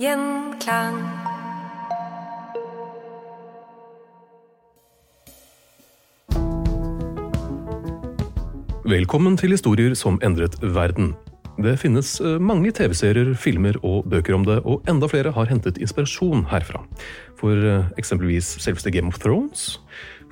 Gjenklang. Velkommen til historier som endret verden. Det finnes eh, mange TV-serier, filmer og bøker om det, og enda flere har hentet inspirasjon herfra. For eh, eksempelvis selveste Game of Thrones.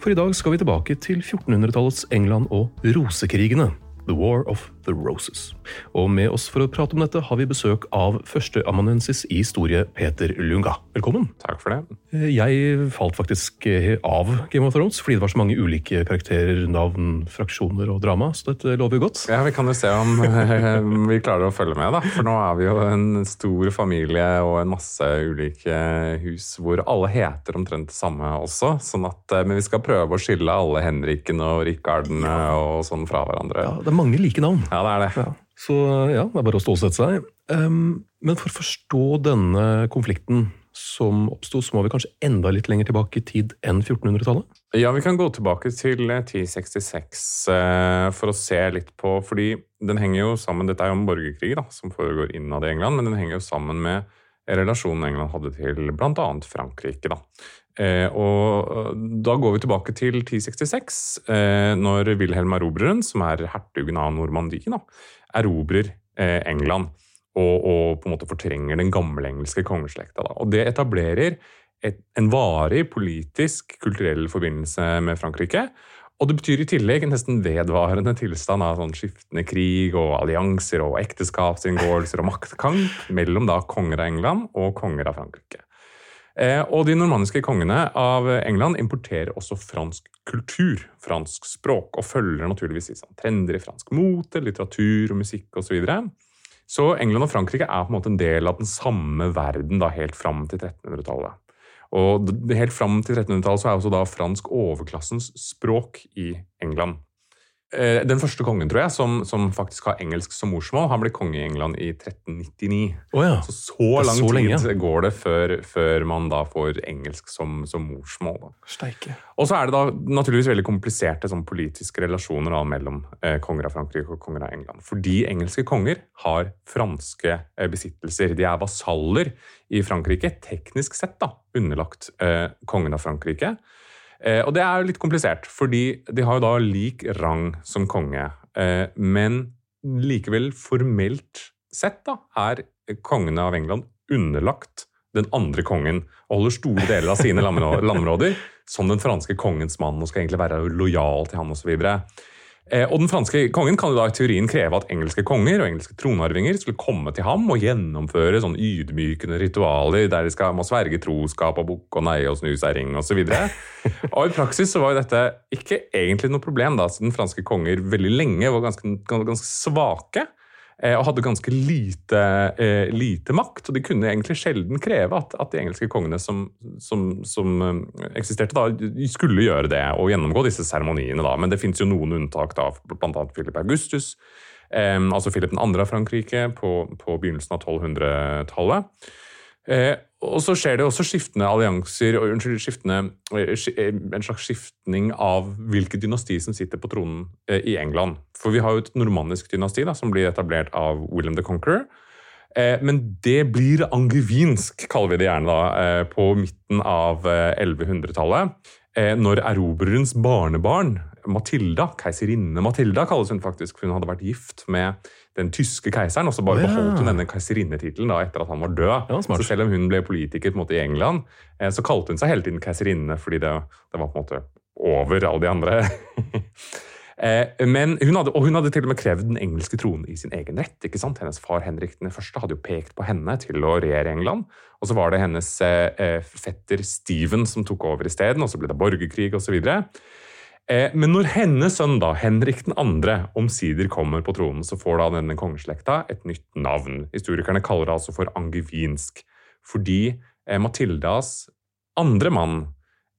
For i dag skal vi tilbake til 1400-tallets England og rosekrigene. The War of the Roses. Og med oss for å prate om dette har vi besøk av førsteamanuensis i historie Peter Lunga. Velkommen. Takk for det. Eh, Jeg falt faktisk eh, av Game of Thrones fordi det var så mange ulike karakterer, navn, fraksjoner og drama, så dette lover godt. Ja, Vi kan jo se om eh, vi klarer å følge med, da. For nå er vi jo en stor familie og en masse ulike hus hvor alle heter omtrent det samme også. Sånn at, men vi skal prøve å skille alle Henriken og Rikardene og sånn fra hverandre. Ja, det er mange like navn. Ja, det er det. Ja. Så ja, det er bare å stålsette seg. Um, men for å forstå denne konflikten som oppsto, så må vi kanskje enda litt lenger tilbake i tid enn 1400-tallet? Ja, vi kan gå tilbake til eh, 1066 uh, for å se litt på Fordi den henger jo sammen Dette er jo en borgerkrig da, som foregår innad i England, men den henger jo sammen med relasjonen England hadde til bl.a. Frankrike. da. Eh, og eh, Da går vi tilbake til 1066, eh, når Wilhelm Erobreren, som er hertugen av Normandie, da, erobrer England. Og, og på en måte fortrenger den gamle engelske kongeslekta. Da. Og Det etablerer et, en varig politisk, kulturell forbindelse med Frankrike. Og det betyr i tillegg en nesten vedvarende tilstand av sånn skiftende krig og allianser og ekteskapsinngåelser og maktkamp mellom da konger av England og konger av Frankrike. Eh, og de normanniske kongene av England importerer også fransk kultur, fransk språk, og følger naturligvis sånn trender i fransk mote, litteratur og musikk osv. Så, videre. så England og Frankrike er på en måte en del av den samme verden da, helt fram til 1300-tallet. Og helt fram til 1300-tallet så er også da fransk overklassens språk i England. Eh, Den første kongen tror jeg, som, som faktisk har engelsk som morsmål, han ble konge i England i 1399. Oh ja. Så så lang så lenge, tid går det før, før man da får engelsk som, som morsmål. Og så er det da naturligvis veldig kompliserte sånn, politiske relasjoner da, mellom eh, konger av Frankrike og konger av England. Fordi engelske konger har franske eh, besittelser. De er vasaller i Frankrike, teknisk sett da, underlagt eh, kongen av Frankrike. Eh, og det er jo litt komplisert, fordi de har jo da lik rang som konge. Eh, men likevel formelt sett da, er kongene av England underlagt den andre kongen og holder store deler av sine landområ- landområder som den franske kongens mann og skal egentlig være lojal til han osv. Eh, og den franske kongen kan jo da i teorien kreve at engelske konger og engelske tronarvinger skulle komme til ham og gjennomføre sånn ydmykende ritualer der de skal må sverge troskap og bukke og neie og snu seg ring osv. Og, og i praksis så var jo dette ikke egentlig noe problem, da, siden franske konger veldig lenge var ganske, ganske svake og hadde ganske lite, eh, lite makt. Og de kunne egentlig sjelden kreve at, at de engelske kongene som, som, som eh, eksisterte da, skulle gjøre det og gjennomgå disse seremoniene. da. Men det fins jo noen unntak, da, bl.a. Philip Augustus. Eh, altså Philip 2. av Frankrike på, på begynnelsen av 1200-tallet. Eh, og så skjer det også skiftende allianser og unnskyld, skiftende, eh, eh, en slags skiftning av hvilket dynasti som sitter på tronen eh, i England. For vi har jo et normannisk dynasti da, som blir etablert av William the Conqueror. Men det blir angevinsk, kaller vi det gjerne, da, på midten av eh, 1100-tallet. Eh, når erobrerens barnebarn, Matilda, keiserinne Matilda kalles hun faktisk, for hun hadde vært gift med den tyske keiseren, og så bare oh, ja. beholdt hun denne keiserinnetittelen etter at han var død. Ja, så selv om hun ble politiker måte i England, eh, så kalte hun seg hele tiden keiserinne fordi det, det var på en måte over alle de andre. Eh, Men hun hadde, og hun hadde til og med krevd den engelske tronen i sin egen rett. ikke sant? Hennes far Henrik den første hadde jo pekt på henne til å regjere England. Og så var det hennes eh, eh, fetter Stephen som tok over isteden, og så ble det borgerkrig osv. Eh, men når hennes sønn, da, Henrik 2., omsider kommer på tronen, så får da denne kongeslekta et nytt navn. Historikerne kaller det altså for angevinsk. Fordi eh, Matildas andre mann,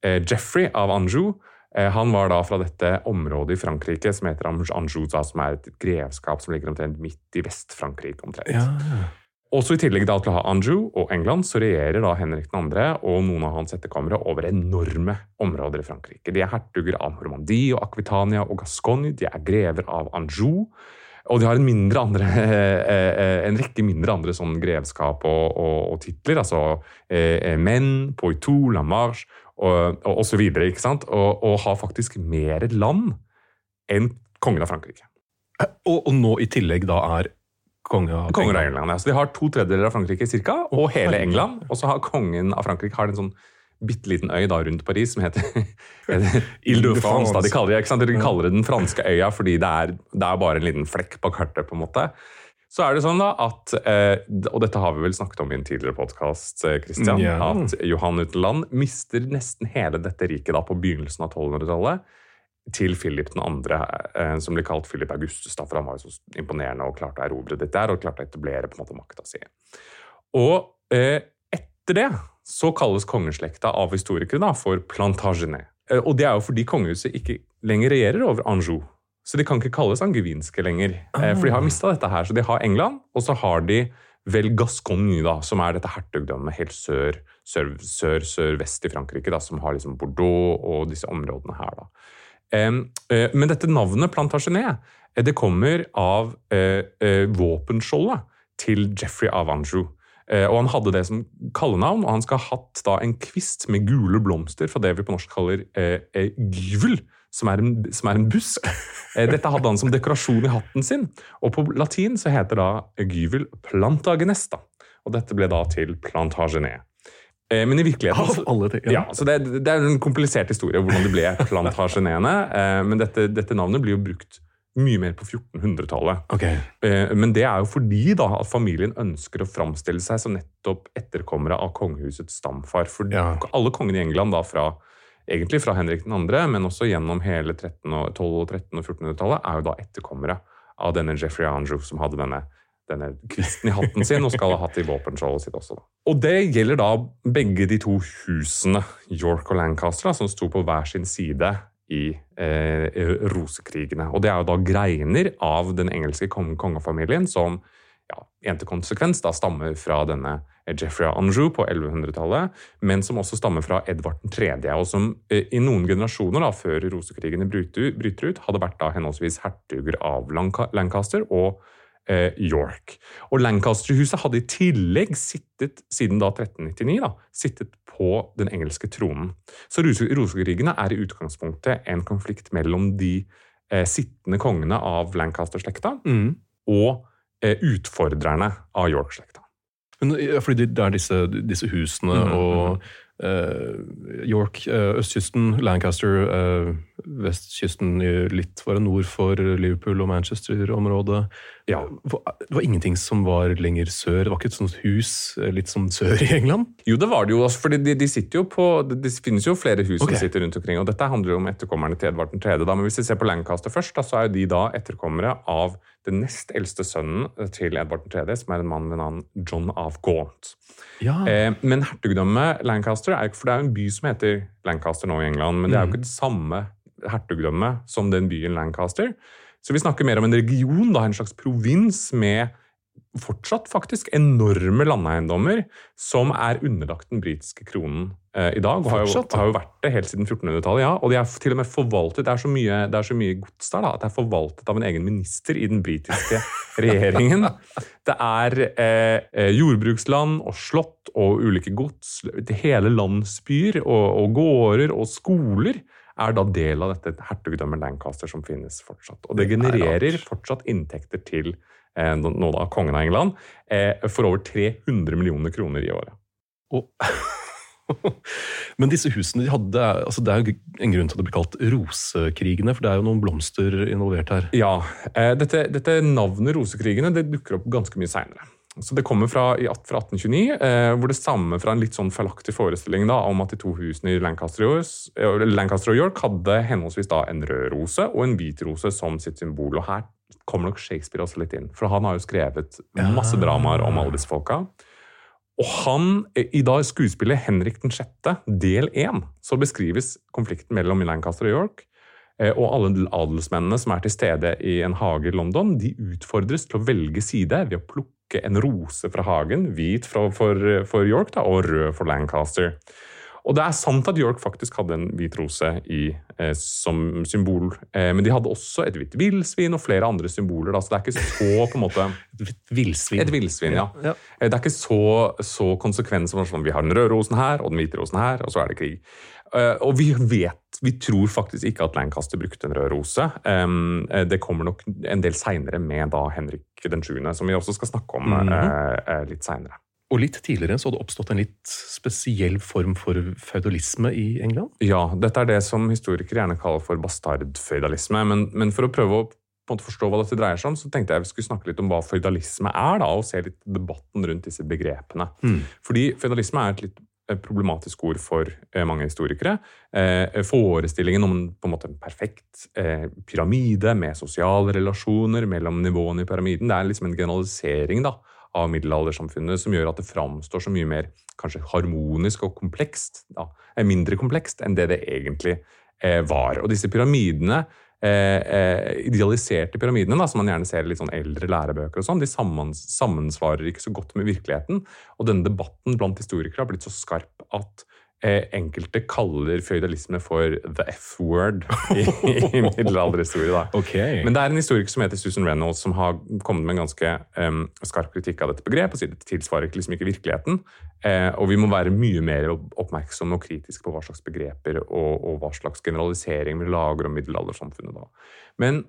eh, Jeffrey av Anjou, eh, han var da fra dette området i Frankrike som heter Anjou, som er et grevskap som ligger omtrent midt i Vest-Frankrike. omtrent. Ja. Også i tillegg da til å ha Anjou og England, så regjerer da Henrik 2. og noen av hans etterkommere over enorme områder i Frankrike. De er hertuger av Normandie og Aquitania og Gascogne, de er grever av Anjou. Og de har en, andre, eh, eh, en rekke mindre andre sånn grevskap og, og, og titler. Altså eh, Menn, Poitou, La Marche og, og, og så videre. Og, og har faktisk mer land enn kongen av Frankrike. Og, og nå i tillegg da er konge av Kongen av England, ja. Så de har to tredjedeler av Frankrike cirka, og hele. England. Og så har kongen av Frankrike har en sånn bitte liten øy da rundt Paris som heter Ile de France. Da. De kaller det, ikke sant? De kaller det den franske øya fordi det er, det er bare en liten flekk på kartet. på en måte. Så er det sånn da at, eh, og dette har vi vel snakket om i en tidligere podkast, Christian, at Johan Utenland mister nesten hele dette riket da på begynnelsen av 1200-tallet til Philip 2., andre, som blir kalt Philip Augustus, da, for han var jo så imponerende og klarte å erobre dette der, og klarte å etablere på en måte makta si. Og eh, etter det så kalles kongeslekta av historikere da, for Plantagenet. Eh, og det er jo fordi kongehuset ikke lenger regjerer over Anjou. Så de kan ikke kalles angevinske lenger, eh, for de har mista dette her. Så de har England, og så har de vel Gascogne, da, som er dette hertugdømmet helt sør, sør, sør, sør-vest i Frankrike, da, som har liksom Bordeaux og disse områdene her. da. Eh, Men dette navnet Plantagenet eh, det kommer av eh, våpenskjoldet til Jeffrey Avanjou. Og Han hadde det som kallenavn, og han skal ha hatt da en kvist med gule blomster fra det vi på norsk kaller eh, gyvel, som er, en, som er en busk. Dette hadde han som dekorasjon i hatten sin. Og på latin så heter da gyvel plantagenesta. Og dette ble da til plantagenet. Eh, men i virkeligheten Av ja, så det, det er en komplisert historie hvordan det ble Plantasjenene. Eh, men dette, dette navnet blir jo brukt mye mer på 1400-tallet. Okay. Eh, men det er jo fordi da at familien ønsker å framstille seg som nettopp etterkommere av kongehusets stamfar. For Ja. alle kongene i England da fra egentlig fra Henrik 2., men også gjennom hele 13 og, 12-, og 13- og 1400-tallet, er jo da etterkommere av denne Jeffrey Andrew som hadde denne, denne kvisten i hatten sin og skal ha hatt i våpenskjoldet sitt også. Og det gjelder da begge de to husene, York og Lancaster, da, som sto på hver sin side i eh, rosekrigene. Og det er jo da greiner av den engelske kong kongefamilien som ja, en til konsekvens da stammer fra denne Jeffrey Anjou på 1100-tallet, men som også stammer fra Edvard 3., og som eh, i noen generasjoner da, før rosekrigene bryter ut, hadde vært da henholdsvis hertuger av Lancaster og eh, York. Og Lancaster-huset hadde i tillegg sittet, siden da 1399, da, sittet på den engelske tronen. Så rosekrigene er i utgangspunktet en konflikt mellom de eh, sittende kongene av Lancaster-slekta Mm. og eh, utfordrerne av York-slekta. Fordi det er disse, disse husene Mhm, og Uh, York, uh, østkysten, Lancaster, uh, vestkysten litt bare nord for Liverpool og Manchester-området. Ja. Det var ingenting som var lenger sør? Det var ikke et sånt hus eh, litt som sør i England? Jo, det var det jo. også, fordi de, de sitter jo på, det, finnes jo flere hus okay. som sitter rundt omkring. og Dette handler jo om etterkommerne til Edvard 3. Da, men hvis vi ser på Lancaster først, da, så er jo de da etterkommere av den nest eldste sønnen til Edvard 3., som er en mann ved navn John of Gaunt. Ja. Eh, men hertugdømmet Lancaster er jo ikke For det er jo en by som heter Lancaster nå i England, men det er jo ikke det samme hertugdømmet som den byen Lancaster. Så vi snakker mer om en region, da, en slags provins med fortsatt faktisk enorme landeiendommer som er underlagt den britiske kronen eh, i dag. Og har jo, har jo vært det helt siden 1400-tallet. ja, Og de er til og med forvaltet, det er så mye, det er så mye gods der da, at det er forvaltet av en egen minister i den britiske regjeringen. Det er eh, eh, jordbruksland og slott og ulike gods. Hele landsbyer og, og gårder og skoler er da del av dette hertugdømmet Lancaster som finnes fortsatt. Og det er genererer fortsatt inntekter til eh, nå da kongen av England, eh, for over 300 millioner kroner i året. Og Men disse husene de hadde, altså det er jo en grunn til at det blir kalt rosekrigene, for det er jo noen blomster involvert her. Ja, eh, dette, dette navnet rosekrigene det dukker opp ganske mye seinere. Så Det kommer fra, fra 1829, eh, hvor det stammer fra en litt sånn feilaktig forestilling da, om at de to husene i Lancaster, eh, Lancaster, og York hadde henholdsvis da en rød rose og en hvit rose som sitt symbol. og Her kommer nok Shakespeare også litt inn, for han har jo skrevet masse dramaer om alle disse folka. Og han, I da skuespillet 'Henrik den sjette', del 1', så beskrives konflikten mellom Lancaster og York. Eh, og alle adelsmennene som er til stede i en hage i London, de utfordres til å velge side ved å plukke en rose fra hagen, hvit for, for, for York da, og rød for Lancaster. Og det er sant at York faktisk hadde en hvit rose i, eh, som symbol, eh, men de hadde også et hvitt villsvin og flere andre symboler. Da, så det er ikke så på en måte... Et villsvin? Et villsvin, ja. ja. Eh, det er ikke så, så konsekvens som sånn, vi har den røde rosen her og den hvite rosen her, og så er det krig. Uh, og vi vet, vi tror faktisk ikke at Lancaster brukte en rød rose. Um, det kommer nok en del seinere med da Henrik den 7., som vi også skal snakke om mm -hmm. litt seinere. Og litt tidligere så hadde det oppstått en litt spesiell form for føydalisme i England? Ja, dette er det som historikere gjerne kaller for bastardføydalisme. Men, men, for å prøve å forstå hva dette dreier seg om, så tenkte jeg vi skulle snakke litt om hva føydalisme er, da, og se litt debatten rundt disse begrepene. Mm. Fordi føydalisme er et litt problematisk ord for eh, mange historikere. Eh, forestillingen om på en måte en perfekt pyramide med sosiale relasjoner mellom nivåene i pyramiden, det er liksom en generalisering da, av middelaldersamfunnet som gjør at det framstår så mye mer kanskje harmonisk og komplekst, da, mindre komplekst enn det det egentlig eh, var. Og disse pyramidene, eh, eh, idealiserte pyramidene, da, som man gjerne ser i litt sånn eldre lærebøker, og sånn, de sammensvarer ikke så godt med virkeligheten. Og denne debatten blant historikere har blitt så skarp at enkelte kaller føydalisme for the F-word i, i middelalderhistorie. Okay. Men det er en historiker som heter Susan Reynolds, som har kommet med en ganske um, skarp kritikk av dette begrepet. og sier Det tilsvarer liksom ikke virkeligheten. Uh, og vi må være mye mer oppmerksomme og kritiske på hva slags begreper og, og hva slags generalisering vi lager om middelaldersamfunnet. da. Men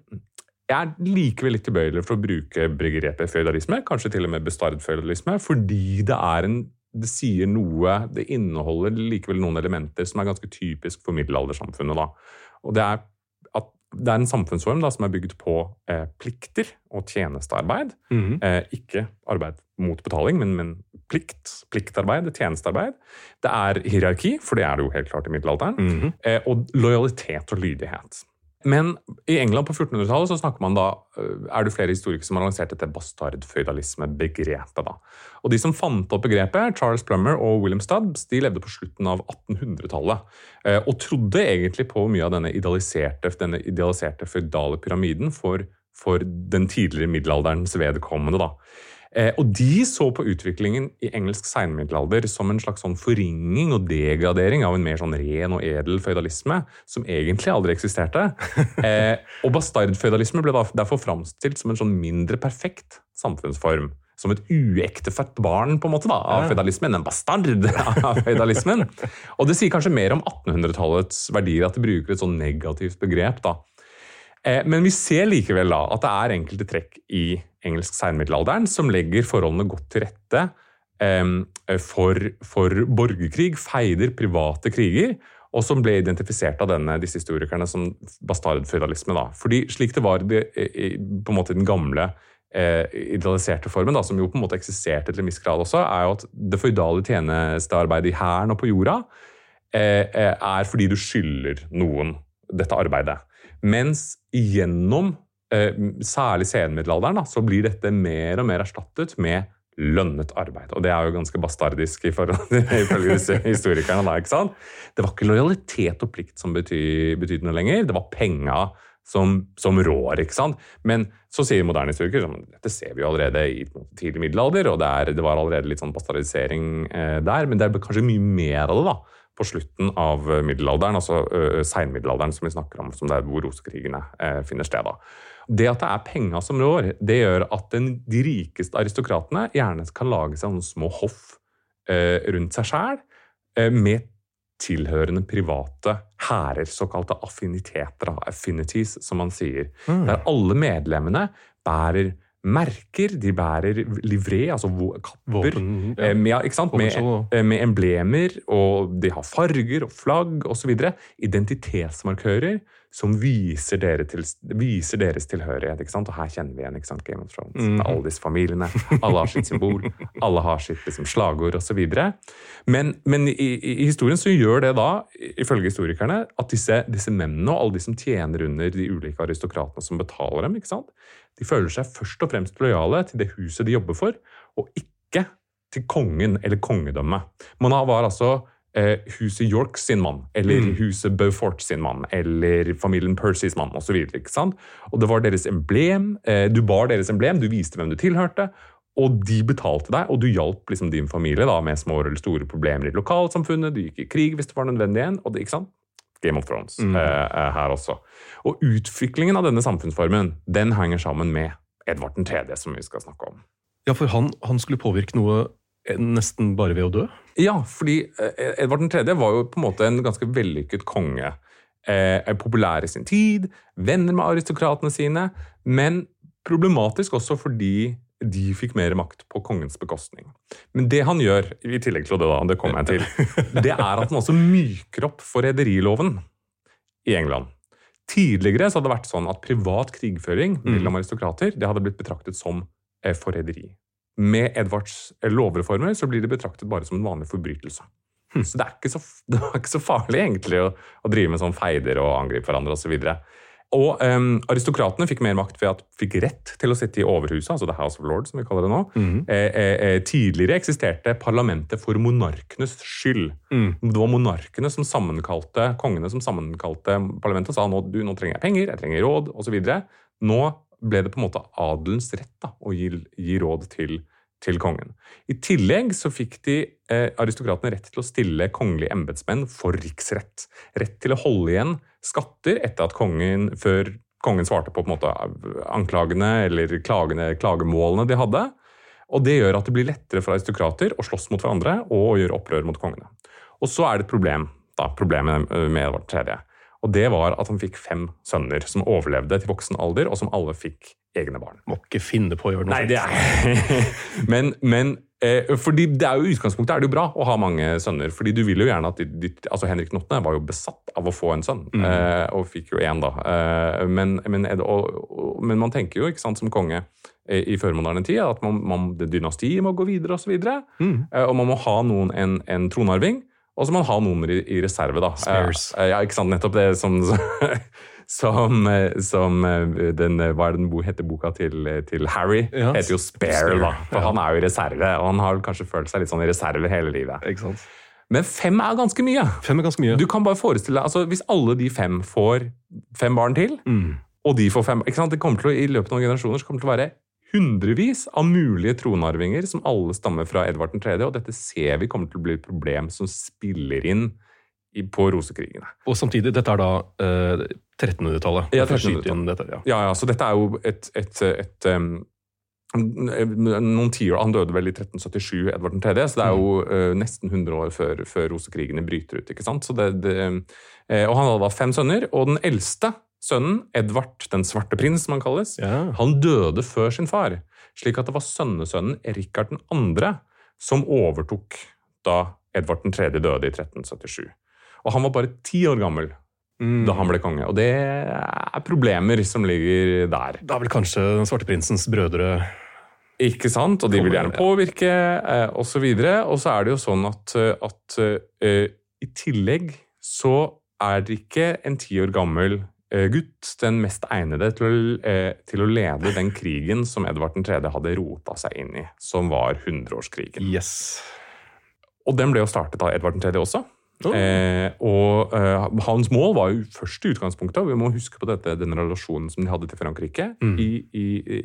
jeg er likevel litt tilbøyelig for å bruke begrepet føydalisme, kanskje til og med bestardføydalisme, fordi det er en det sier noe Det inneholder likevel noen elementer som er ganske typisk for middelaldersamfunnet. Da. Og det er at det er en samfunnsform da, som er bygd på eh, plikter og tjenestearbeid. Mm -hmm. eh, ikke arbeid mot betaling, men, men, plikt. Pliktarbeid, tjenestearbeid. Det er hierarki, for det er det jo helt klart i middelalderen. Mm -hmm. eh, og lojalitet og lydighet. Men i England på 1400-tallet så snakker man da, øh, er det flere historikere som har lansert dette bastardføydalisme-begrepet. da. Og De som fant opp begrepet, Charles Plummer og William Stubbs, de levde på slutten av 1800-tallet. Øh, og trodde egentlig på mye av denne idealiserte, denne idealiserte føydale pyramiden for, for den tidligere middelalderens vedkommende. da. Eh, og de så på utviklingen i engelsk seinmiddelalder som en slags sånn forringing og degradering av en mer sånn ren og edel føydalisme, som egentlig aldri eksisterte. Eh, og bastardføydalisme ble derfor framstilt som en sånn mindre perfekt samfunnsform. Som et uektefødt barn på en måte da, av føydalismen. En bastard av føydalismen. Og det sier kanskje mer om 1800-tallets verdier at de bruker et sånn negativt begrep. da. Eh, men vi ser likevel da at det er enkelte trekk i engelsk seinmiddelalderen som legger forholdene godt til rette for, for borgerkrig, feider, private kriger, og som ble identifisert av denne, disse historikerne som bastardføydalisme. Fordi slik det var det, på en måte den gamle eh, idealiserte formen, da, som jo på en måte eksisterte til en viss grad også, er jo at det føydale tjenestearbeidet i hæren og på jorda eh, er fordi du skylder noen dette arbeidet. Mens gjennom Eh, særlig senmiddelalderen, så blir dette mer og mer erstattet med lønnet arbeid. Og det er jo ganske bastardisk ifølge disse historikerne. da, ikke sant? Det var ikke lojalitet og plikt som betydde noe lenger, det var penga som, som, rår. ikke sant? Men så sier moderne historikere at dette ser vi jo allerede i tidlig middelalder, og det, er, det var allerede litt sånn bastardisering eh, der, men det er kanskje mye mer av det da, på slutten av middelalderen, altså uh, seinmiddelalderen som vi snakker om, som det er hvor rosekrigene uh, finner sted. da. Det at det er penga som rår, det gjør at den, de rikeste aristokratene gjerne kan lage seg noen små hoff eh, rundt seg sjæl, eh, med tilhørende private hærer, såkalte affiniteter, affinities, som man sier. Mm. Der alle medlemmene bærer merker, de bærer livré, altså kapper, Våpen, ja. eh, med? Med, eh, med emblemer, og de har farger og flagg osv. Identitetsmarkører som viser, dere til, viser deres tilhørighet. Og her kjenner vi igjen? Game of Thrones. Mm. Alle disse familiene. Alle har sitt symbol. Alle har sitt liksom, slagord osv. Men, men i, i, i historien så gjør det da, ifølge historikerne, at disse, disse mennene og alle de som tjener under de ulike aristokratene som betaler dem, ikke sant? de føler seg først og fremst lojale til det huset de jobber for, og ikke til kongen eller kongedømmet. Man var altså eh, huset York sin mann, eller huset Beaufort sin mann, eller familien Percys mann osv. Og det var deres emblem. Eh, du bar deres emblem, du viste hvem du tilhørte. Og de betalte deg, og du hjalp liksom din familie da, med små eller store problemer i lokalsamfunnet. Du gikk i krig hvis det var nødvendig igjen. og det, ikke sant? Game of Thrones mm. eh, her også. Og utviklingen av denne samfunnsformen den henger sammen med Edvard 3., som vi skal snakke om. Ja, for han, han skulle påvirke noe eh, nesten bare ved å dø? Ja, fordi eh, Edvard 3. var jo på en måte en ganske vellykket konge. Eh, er populær i sin tid, venner med aristokratene sine, men problematisk også fordi de fikk mer makt på kongens bekostning. Men det han gjør, i tillegg til det da, det kommer jeg til, det er at han også myker opp forræderiloven i England. Tidligere så hadde det vært sånn at privat krigføring mellom aristokrater det hadde blitt betraktet som eh, forræderi. Med Edvards eh, lovreformer så blir det betraktet bare som en vanlig forbrytelse. Så det er ikke så, det er ikke så farlig egentlig å, å drive med sånn feider og angripe hverandre osv. Og um, Aristokratene fikk mer makt ved at fikk rett til å sitte i overhuset, altså The House of Lords, som vi kaller det nå. Mm. eh, eh, tidligere eksisterte parlamentet for monarkenes skyld. Det var monarkene som sammenkalte, kongene som sammenkalte parlamentet og sa nå, du, nå trenger jeg penger, jeg trenger råd osv. Nå ble det på en måte adelens rett da, å gi, gi råd til, til kongen. I tillegg så fikk de eh, aristokratene rett til å stille kongelige embetsmenn for riksrett. Rett til å holde igjen skatter etter at kongen, før kongen svarte på, på måte, anklagene eller klagene, klagemålene de hadde. Og det gjør at det blir lettere for aristokrater å slåss mot hverandre og gjøre opprør mot kongene. Og så er det et problem, da, problemet med Edvard 3. Og det var at han fikk fem sønner som overlevde til voksen alder, og som alle fikk egne barn. Må ikke finne på å gjøre noe Nei, det er Men, men eh, fordi det er jo utgangspunktet er det jo bra å ha mange sønner. fordi du vil jo gjerne at de, altså Henrik Notne var jo besatt av å få en sønn, eh, og fikk jo én, da. Eh, men, men, det- og, og, men man tenker jo ikke sant, som konge eh, i førmoderne tid at man, man, det dynastiet må gå videre osv. Og, så eh, og man må ha noen en, en tronarving. Og så må man ha noen i, i reserve, da. Spares. Eh, ja, ikke sant, nettopp det som Som, eh, som eh, den, eh, Hva er den bo- heter boka til, eh, til Harry? Ja, heter jo Spare, Spare, da. For ja. han er jo i reserve, og han har kanskje følt seg litt sånn i reserve hele livet. Ikke sant? Men fem er ganske mye. Fem er ganske mye. Du kan bare forestille deg, altså Hvis alle de fem får fem barn til, Mm. og de får fem ikke sant? Det kommer til å, I løpet av noen generasjoner så kommer det til å være hundrevis av mulige tronarvinger som alle stammer fra Edvard 3., og dette ser vi kommer til å bli et problem som spiller inn i, på rosekrigene. Og samtidig, dette er da eh, 1300-tallet. Ja, 1300-tallet. ja. Ja, ja, så dette er jo et, et, et, um, noen tiår, Han døde vel i 1377, Edvard 3., så det er jo uh, nesten 100 år før, før rosekrigene bryter ut. ikke sant? Så det, det, uh, og Han hadde da fem sønner, og den eldste sønnen, Edvard den svarte prins, som han kalles, Ja. han døde før sin far. Slik at det var sønnesønnen Rikard 2. som overtok da Edvard 3. døde i 1377. Og han var bare ti år gammel Mm. da han ble konge. Og det er problemer som ligger der. Da er vel kanskje Den svarte prinsens brødre Ikke sant? Og de vil gjerne påvirke, eh, osv. Og så er det jo sånn at, eh, at uh, i tillegg så er det ikke en ti år gammel gutt den mest egnede til å, eh, til å lede den krigen som Edvard 3. hadde rota seg inn i, som var hundreårskrigen. Yes. Og den ble jo startet av Edvard 3. også. Oh. Eh, og eh, hans mål var jo først i utgangspunktet, og vi må huske på dette, den relasjonen som de hadde til Frankrike, Mm. i, i,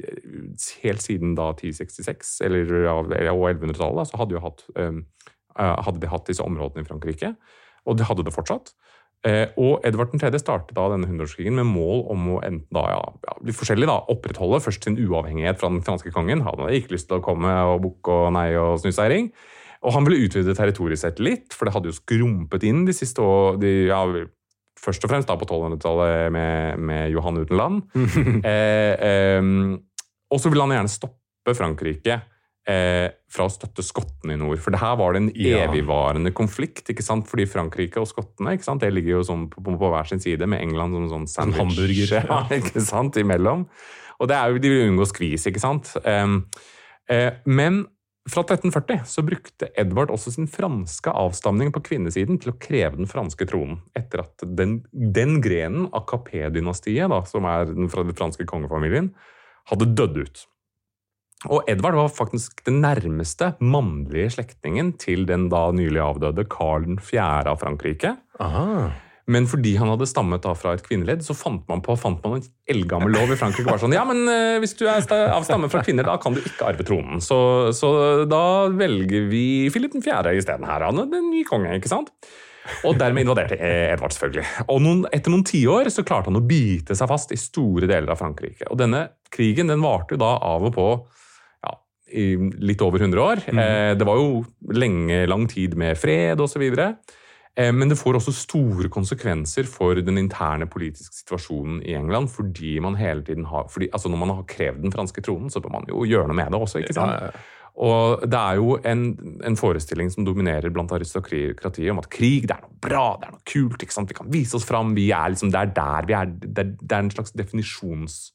helt siden da 1066, eller, eller, og 1100-tallet, så hadde, hatt, eh, eh, hadde de hatt disse områdene i Frankrike, og de hadde det fortsatt. Eh, og Edvard 3. startet da denne hundreårskrigen med mål om å enten da, ja, ja, litt forskjellig da, opprettholde først sin uavhengighet fra den franske kongen. Han hadde ikke lyst til å komme og bukke og nei og snu seg. Og han ville utvide territoriet sitt litt, for det hadde jo skrumpet inn de siste år, de, ja, Først og fremst da på 1200-tallet med, med Johan uten land. eh, eh, og så ville han gjerne stoppe Frankrike eh, fra å støtte skottene i nord. For det her var det en Ja. evigvarende konflikt, ikke sant? fordi Frankrike og skottene ikke sant? det ligger jo sånn på, på, på hver sin side, med England som sånn sandwich. hamburger, Ja, ja. ikke sant, imellom. Og det er jo, de vil unngå skvis, ikke sant? Um, eh, men fra 1340 så brukte Edvard også sin franske avstamning på kvinnesiden til å kreve den franske tronen, etter at den, den grenen av Capet-dynastiet, som er den fra den franske kongefamilien, hadde dødd ut. Og Edvard var faktisk den nærmeste mannlige slektningen til den da nylig avdøde Karl 4. av Frankrike. Aha. Men fordi han hadde stammet da fra et kvinneledd, så fant man på fant man en eldgammel lov i Frankrike. Bare sånn, ja, men eh, Hvis du er av stamme fra kvinner, da kan du ikke arve tronen. Så, så da velger vi Philip 4. isteden her. Han er en ny konge, ikke sant? Og dermed invaderte eh, Edvard, selvfølgelig. Og noen, etter noen tiår så klarte han å bite seg fast i store deler av Frankrike. Og denne krigen den varte jo da av og på i litt over 100 år. Eh, det var jo lenge, lang tid med fred osv. Eh, Men det får også store konsekvenser for den interne politiske situasjonen i England. fordi man hele tiden har, fordi, altså Når man har krevd den franske tronen, så bør man jo gjøre noe med det også. ikke sant? Ja, ja. Og det er jo en, en forestilling som dominerer blant aristokratiet om at krig det er noe bra, det er noe kult. Vi kan vise oss fram. vi er liksom, Det er der vi er. Det er, det er en slags definisjons...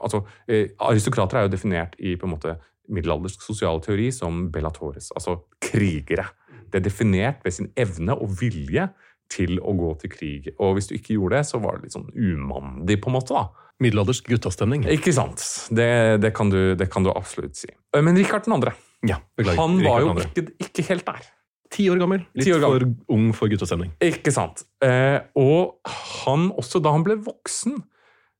altså, eh, Aristokrater er jo definert i på en måte middelaldersk sosial teori som bellatores, altså krigere. Det er definert ved sin evne og vilje til å gå til krig. Og hvis du ikke gjorde det, så var det litt sånn umandig, på en måte. da. Middelaldersk guttastemning. Ikke sant? Det, det, kan du, det kan du absolutt si. Men Rikard 2., Ja, beklager. han var jo ikke, ikke helt der. Ti år gammel. Litt år gammel. for ung for guttastemning. Ikke sant? Eh, og han, også da han ble voksen,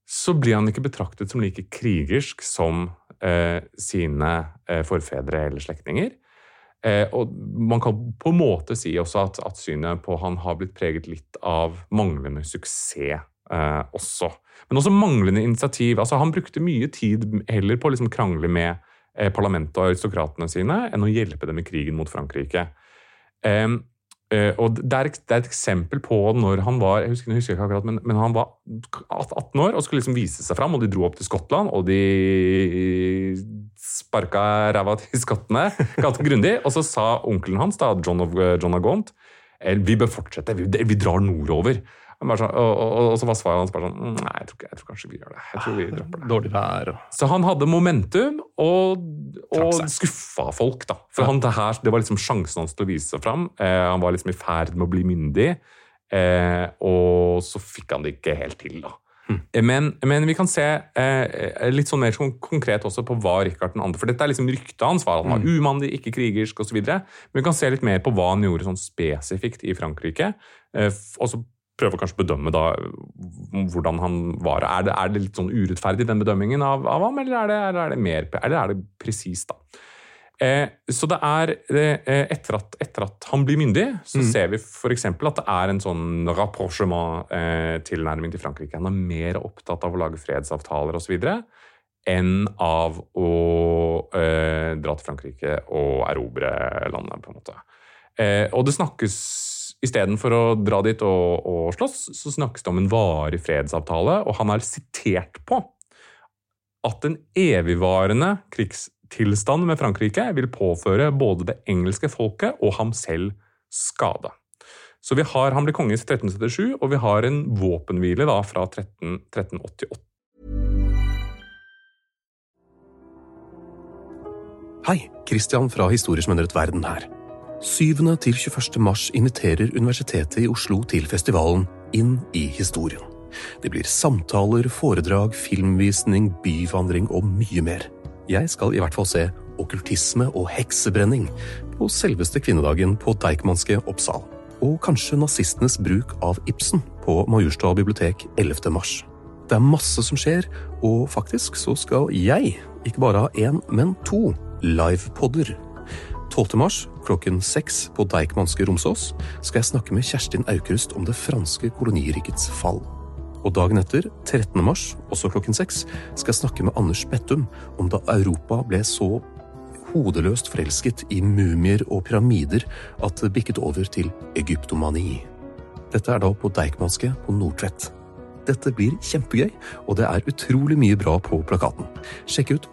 så ble han ikke betraktet som like krigersk som eh, sine eh, forfedre eller slektninger. Eh, og man kan på en måte si også at, at synet på han har blitt preget litt av manglende suksess eh, også. Men også manglende initiativ. Altså, han brukte mye tid heller på å liksom krangle med eh, parlamentet og aristokratene sine enn å hjelpe dem i krigen mot Frankrike. Em, Uh, og det er, det er et eksempel på når han var jeg husker, jeg husker ikke akkurat, men, men han var 18 år og skulle liksom vise seg fram, og de dro opp til Skottland, og de sparka ræva til skottene ganske grundig. Og så sa onkelen hans, da, John of, John of Gaunt, eh, vi bør fortsette, vi, vi drar nordover. Sånn, og, og, og så var svaret hans bare sånn «Mm, Nei, jeg tror, ikke, jeg tror kanskje vi gjør det. Jeg tror vi dropper det. Dårlig vær Så han hadde momentum og, og skuffa folk, da. For han, det, her, det var liksom sjansen hans til å vise seg fram. Eh, han var liksom i ferd med å bli myndig, eh, og så fikk han det ikke helt til, da. Mm. Men, men vi kan se eh, litt sånn mer konkret også på hva Rikard 2. For dette er liksom ryktet hans, var han var umandig, ikke krigersk osv. Men vi kan se litt mer på hva han gjorde sånn spesifikt i Frankrike. Eh, også og så prøve å kanskje bedømme da hvordan han var. Er det, er det litt sånn urettferdig, den bedømmingen av, av ham, eller er det, eller er det mer eller er det presist, da? Eh, så det er eh, etter, at, etter at han blir myndig, så ser vi f.eks. at det er en sånn rapprochement-tilnærming til Frankrike. Han er mer opptatt av å lage fredsavtaler osv. enn av å eh, dra til Frankrike og erobre landet, på en måte. Eh, og det snakkes Istedenfor å dra dit og, og slåss, så snakkes det om en varig fredsavtale, og han er sitert på at en evigvarende krigstilstand med Frankrike vil påføre både det engelske folket og ham selv skade. Så vi har, Han blir konge i 1377, og vi har en våpenhvile da fra 13, 1388. Hei, Christian fra Historier som verden her. 7. til 21. mars inviterer Universitetet i Oslo til festivalen Inn i historien. Det blir samtaler, foredrag, filmvisning, byvandring og mye mer. Jeg skal i hvert fall se okkultisme og heksebrenning på selveste kvinnedagen på Deichmanske Oppsal. Og kanskje nazistenes bruk av Ibsen på Majorstua bibliotek 11. mars. Det er masse som skjer, og faktisk så skal jeg ikke bare ha én, men to livepodder. 12. mars klokken seks på Deichmanske Romsås skal jeg snakke med Kjerstin Aukrust om det franske kolonirikets fall. Og dagen etter, 13. mars, også klokken seks, skal jeg snakke med Anders Bettum om da Europa ble så hodeløst forelsket i mumier og pyramider at det bikket over til egyptomani. Dette er da på Deichmanske på Nordtvedt. Dette blir kjempegøy, og det er utrolig mye bra på plakaten. Sjekk ut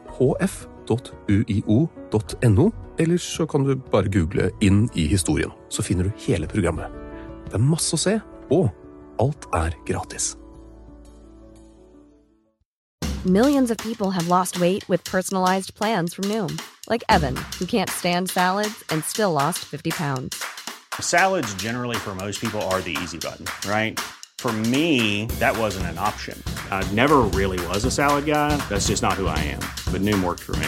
hf.uio.no, eller så kan du bare google 'Inn i historien', så finner du hele programmet. Det er masse å se, og alt er gratis. Millions of people have lost weight with personalized plans from Noom, like Evan, who can't stand salads and still lost 50 pounds. Salads, generally, for most people, are the easy button, right? For me, that wasn't an option. I never really was a salad guy. That's just not who I am. But Noom worked for me.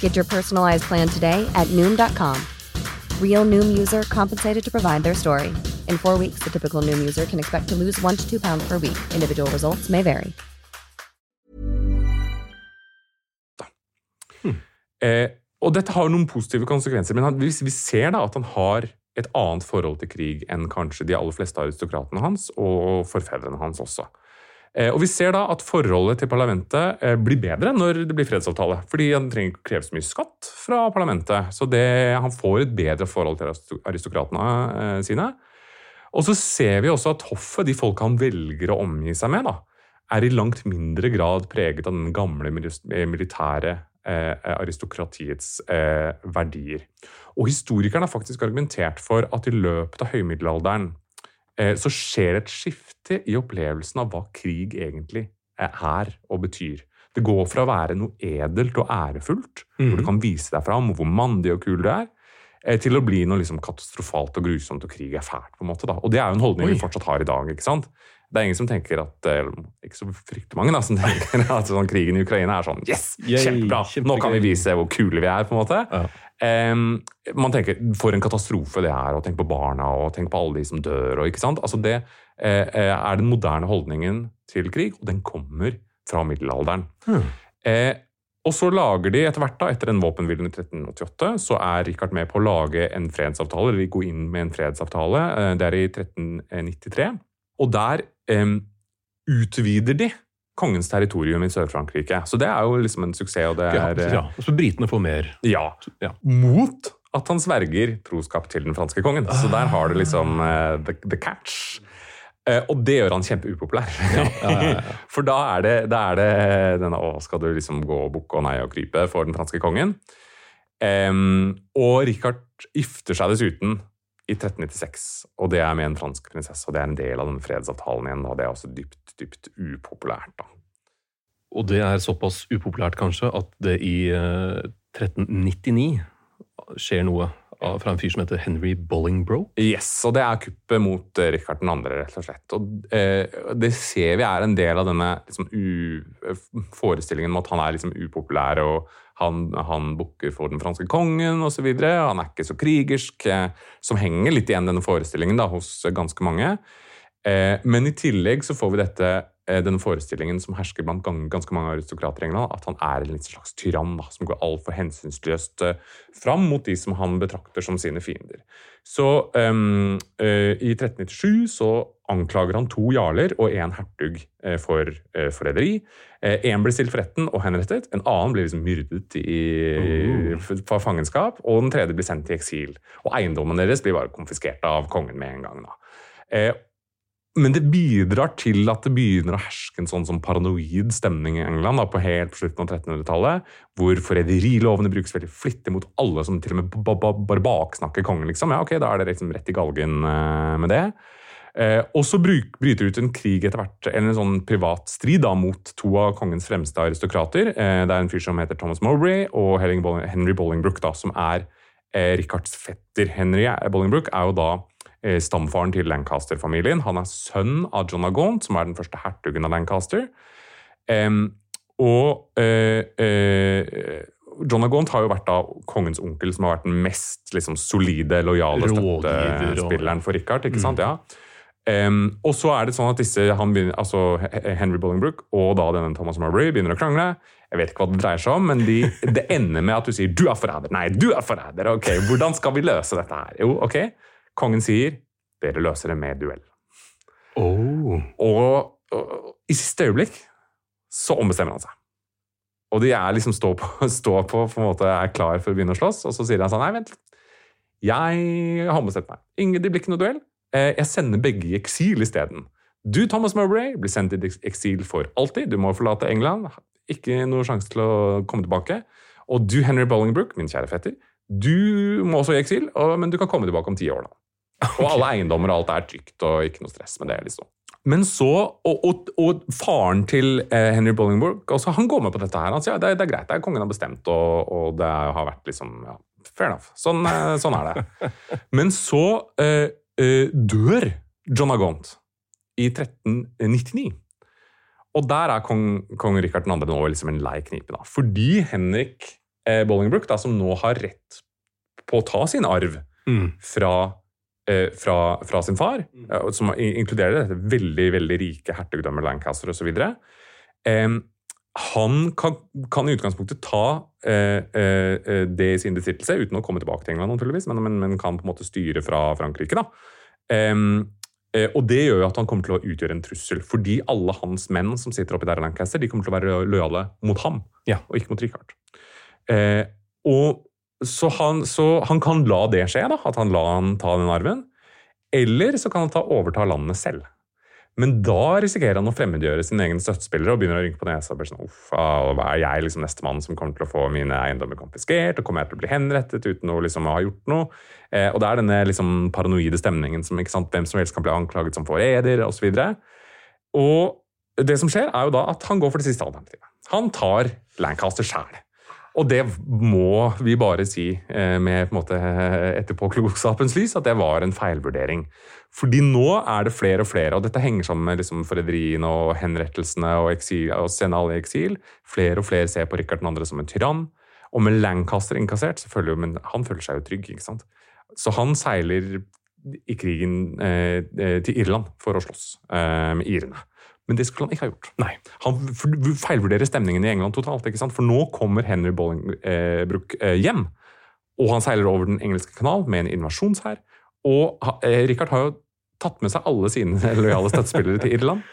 Get your personalized plan today at Noom.com. Real Noom user compensated to provide their story. In four weeks, the typical Noom user can expect to lose one to two pounds per week. Individual results may vary. Eh, og dette har noen positive konsekvenser, men han, vi, vi ser da at han har et annet forhold til krig enn kanskje de aller fleste aristokratene hans, og forfedrene hans også. Eh, og Vi ser da at forholdet til parlamentet eh, blir bedre når det blir fredsavtale. Fordi han trenger ikke kreve så mye skatt fra parlamentet. Så det, han får et bedre forhold til aristokratene eh, sine. Og så ser vi også at hoffet, de folka han velger å omgi seg med, da, er i langt mindre grad preget av den gamle militære aristokratiets eh, verdier. Og Historikerne har faktisk argumentert for at i løpet av høymiddelalderen eh, så skjer et skifte i opplevelsen av hva krig egentlig er og betyr. Det går fra å være noe edelt og ærefullt, mm. hvor du kan vise deg fram hvor mandig og kul du er, eh, til å bli noe liksom katastrofalt og grusomt, og krig er fælt. på en måte. Da. Og Det er jo en holdning Oi. vi fortsatt har i dag. ikke sant? Det er ingen som tenker at Ikke så fryktelig mange da, som tenker at sånn, krigen i Ukraina er sånn Yes! Kjempebra! Nå kan vi vise hvor kule vi er. på en måte. Ja. Um, man tenker For en katastrofe det er, og tenk på barna og tenk på alle de som dør. og ikke sant? Altså Det uh, er den moderne holdningen til krig, og den kommer fra middelalderen. Hmm. Uh, og så lager de etter hvert, da, etter den våpenhvilen i 1388, så er Richard med på å lage en fredsavtale, eller gå inn med en fredsavtale. Uh, det er i 1393. Og der utvider de kongens territorium i Sør-Frankrike. Så det er jo liksom en suksess. og det er... Ja, ja. Så britene får mer. Ja. ja. Mot at han sverger troskap til den franske kongen. Så der har du liksom uh, the, the, catch. Uh, og det gjør han kjempeupopulær. For da er, det, da er det denne Å, skal du liksom gå og bukke og nei og krype for den franske kongen? Um, og Richard gifter seg dessuten i 1396, og det er med en fransk prinsesse. og Det er en del av den fredsavtalen igjen, og det er også dypt, dypt upopulært. da. Og det er såpass upopulært, kanskje, at det i 1399 eh, skjer noe fra en fyr som heter Henry Bollingbroke? Yes, og det er kuppet mot uh, Richard 2., rett og slett. Og uh, Det ser vi er en del av denne liksom, forestillingen om at han er liksom, upopulær og han, han bukker for den franske kongen osv. Han er ikke så krigersk, uh, som henger litt igjen denne forestillingen da, hos ganske mange. Men i tillegg så får vi dette Eh, denne forestillingen som hersker blant ganske mange aristokrater i England, at han er en slags tyrann da, som går altfor hensynsløst uh, fram mot de som han betrakter som sine fiender. Så um, uh, I 1397 så anklager han to jarler og én hertug uh, for uh, forræderi. Én blir stilt for retten og henrettet, en annen blir liksom myrdet i, oh. for fangenskap, og den tredje blir sendt i eksil. Og Eiendommen deres blir bare konfiskert av kongen med en gang. da. Men det bidrar til at det begynner å herske en sånn, sånn paranoid stemning i England da, på helt på slutten av 1300-tallet, hvor forræderilovene brukes veldig flittig mot alle som til og med bare baksnakker kongen. liksom. Ja, ok, Da er det liksom rett i galgen uh, med det. Uh, og så bryter det ut en krig etter hvert, eller en sånn privat strid da, mot to av kongens fremste aristokrater. Uh, det er en fyr som heter Thomas Mowbray og Henry Bolingbroke, da, som er Richards fetter. Henry Bolingbroke er jo da stamfaren til Lancaster-familien. Han er sønn av John of som er den første hertugen av Lancaster. Og uh, uh, John of har jo vært da kongens onkel, som har vært den mest liksom, solide, lojale støttespilleren for Richard. ikke sant? Mm. Ja. Um, og så er det sånn at disse, begynner, altså Henry Bullingbrook og da denne Thomas Marbury begynner å krangle. Jeg vet ikke hva det dreier seg om, men de, det ender med at du sier 'du er forræder'. Nei, du er forræder. Ok, hvordan skal vi løse dette her? Jo, ok. Kongen sier dere løser det med duell. Oh. Og, og, i siste øyeblikk så ombestemmer han seg. Og de er liksom stå på, stå på, på en måte er klar for å begynne å slåss, og så sier han sånn Nei, vent Jeg har ombestemt meg. Ingen, det blir ikke noe duell. Eh, jeg sender begge i eksil isteden. Du, Thomas Mowbray, blir sendt i eksil for alltid. Du må forlate England. Ikke noe sjanse til å komme tilbake. Og du, Henry Bollingbrook, min kjære fetter, du må også i eksil, men du kan komme tilbake om ti år. da. Og alle eiendommer og alt er trygt, og ikke noe stress med det. liksom. Men så, og, og, og faren til eh, Henry Bolingbrook også, han går med på dette. her. Han sier ja, det, det er greit, det er kongen har bestemt, og, og det har vært liksom ja, Fair enough. Sånn, eh, sånn er det. Men så eh, eh, dør John Agont i 1399. Og der er kong, kong Rikard 2. nå liksom en lei knipe. da. Fordi Henrik eh, Bolingbrook, da, som nå har rett på å ta sin arv Mm. fra, fra, fra sin far, eh, som inkluderer dette veldig veldig rike hertugdømmet Lancaster osv. Eh, han kan, kan i utgangspunktet ta eh, eh, det i sin besittelse uten å komme tilbake til England, naturligvis, men, men, men kan på en måte styre fra Frankrike. da. Eh, og det gjør jo at han kommer til å utgjøre en trussel, fordi alle hans menn som sitter oppi der i Lancaster, de kommer til å være lojale mot ham, Ja. og ikke mot Richard. Eh, og så han, så han kan la det skje, da, at han la han ta den arven. Eller så kan han ta overta landene selv. Men da risikerer han å fremmedgjøre sine egne støttespillere og begynner å rynke på nesa. og blir Sånn, Uff, hva er jeg liksom nestemann som kommer til å få mine eiendommer konfiskert? Og kommer jeg til å bli henrettet uten å liksom ha gjort noe? Eh, og det er denne liksom paranoide stemningen som ikke sant, hvem som helst kan bli anklaget som forræder osv. Og det som skjer, er jo da at han går for det siste alternativet. Han tar Lancaster sjæl. Og det må vi bare si eh, med på etterpåklokskapens lys, at det var en feilvurdering. Fordi nå er det flere og flere, og dette henger sammen med liksom forræderiene og henrettelsene og, eksil, og sende alle i eksil. Flere og flere ser på Rikard 2. som en tyrann. Og med Lancaster innkassert, jo, men han føler seg jo trygg. ikke sant? Så han seiler i krigen eh, eh, til Irland for å slåss eh, med irene. Men det skulle han ikke ha gjort. Nei. Han feilvurderer stemningen i England totalt. ikke sant? For nå kommer Henry Bolingbrook eh, hjem, og han seiler over den engelske kanal med en invasjonshær. Og eh, Richard har jo tatt med seg alle sine lojale støttespillere til Irland.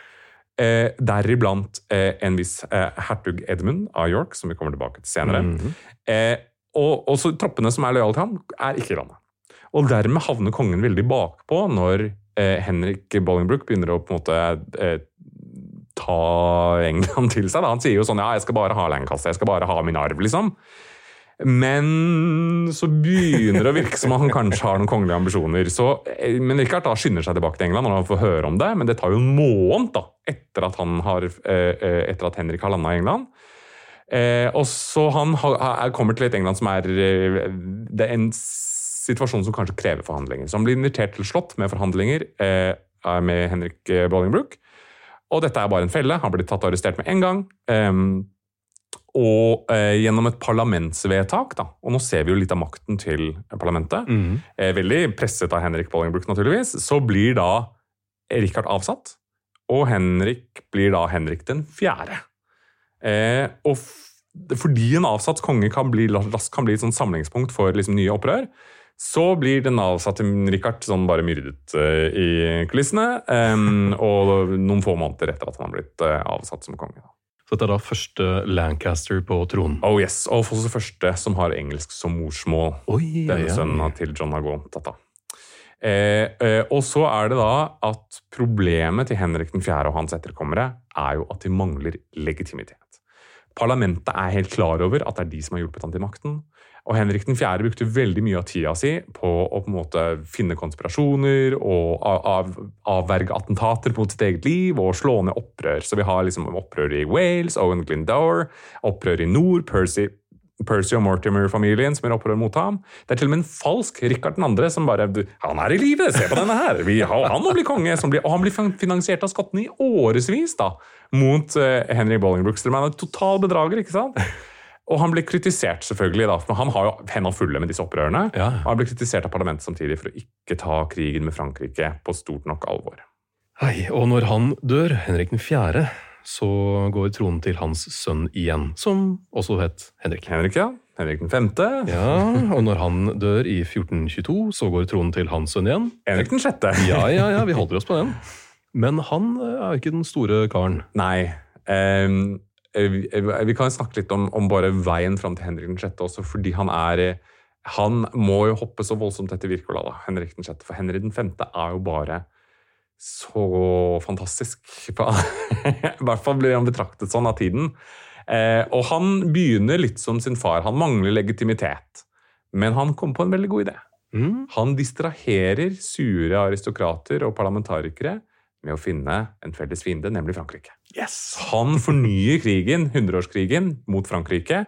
Eh, Deriblant eh, en viss eh, hertug Edmund av York, som vi kommer tilbake til senere. eh, og også troppene som er lojale til ham, er ikke i landet. Og dermed havner kongen veldig bakpå når eh, Henrik Bolingbrook begynner å på en måte eh, ta England til seg. Da. Han sier jo sånn ja, jeg skal bare ha Lancaster, jeg skal bare ha min arv, liksom. Men så begynner det å virke som om han kanskje har noen kongelige ambisjoner. Så, eh, men Richard da skynder seg tilbake til England når han får høre om det, men det tar jo en måned da, etter at, har, eh, eh, etter at Henrik har landa i England. Og så han er, kommer til et England som er Det er en situasjon som kanskje krever forhandlinger. Så han blir invitert til slott med forhandlinger med Henrik Bolingbrook. Og dette er bare en felle. Han blir tatt og arrestert med en gang. Og eh, gjennom et parlamentsvedtak, da, og nå ser vi jo litt av makten til parlamentet, eh, veldig presset av Henrik Bollingbrook, naturligvis, så blir da Richard avsatt, og Henrik blir da Henrik den fjerde. Eh, og fordi en avsatt konge kan bli, kan bli et samlingspunkt for liksom, nye opprør, så blir den avsatte Richard sånn bare myrdet uh, i kulissene, Um, og noen få måneder etter at han har blitt uh, avsatt som konge. Så dette er da første Lancaster på tronen. Oh yes, Og også første som har engelsk som morsmål. Oi, Denne ja. sønnen til John Agon. Tata. Eh, eh, og så er det da at problemet til Henrik 4. og hans etterkommere er jo at de mangler legitimitet. Parlamentet er helt klar over at det er de som har hjulpet han til makten. Og Henrik 4. brukte veldig mye av tida si på å på en måte finne konspirasjoner og av, av, avverge attentater mot sitt eget liv og slå ned opprør. Så vi har liksom opprør i Wales, Owen Glindower, opprør i nord, Percy, Percy og Mortimer-familien som gjør opprør mot ham. Det er til og med en falsk Rikard 2. som bare Han er i live! Se på denne her! Vi, han må bli konge! Blir, og han blir finansiert av skottene i årevis da, mot uh, Henry Bolingbrook. Så det er en total bedrager, ikke sant? Og han blir kritisert, selvfølgelig, da, for han har jo hendene fulle med disse opprørene. Ja. Og han blir kritisert av parlamentet samtidig for å ikke ta krigen med Frankrike på stort nok alvor. Hei, og når han dør, Henrik den fjerde, så går tronen til hans sønn igjen, som også het Henrik. Henrik, ja. Henrik den femte. Ja, og når han dør i 1422, så går tronen til hans sønn igjen. Henrik den sjette. Ja, ja, ja, vi holder oss på den. Men han er ikke den store karen. Nei. ehm, vi, vi kan snakke litt om, om bare veien fram til Henrik den sjette også, fordi han er Han må jo hoppe så voldsomt etter Wirkola, da, Henrik den sjette. For Henrik den femte er jo bare så fantastisk. I hvert fall blir han betraktet sånn av tiden. Eh, og han begynner litt som sin far. Han mangler legitimitet. Men han kom på en veldig god idé. Mm. Han distraherer sure aristokrater og parlamentarikere med å finne en felles fiende, nemlig Frankrike. Yes! Han fornyer krigen, hundreårskrigen, mot Frankrike.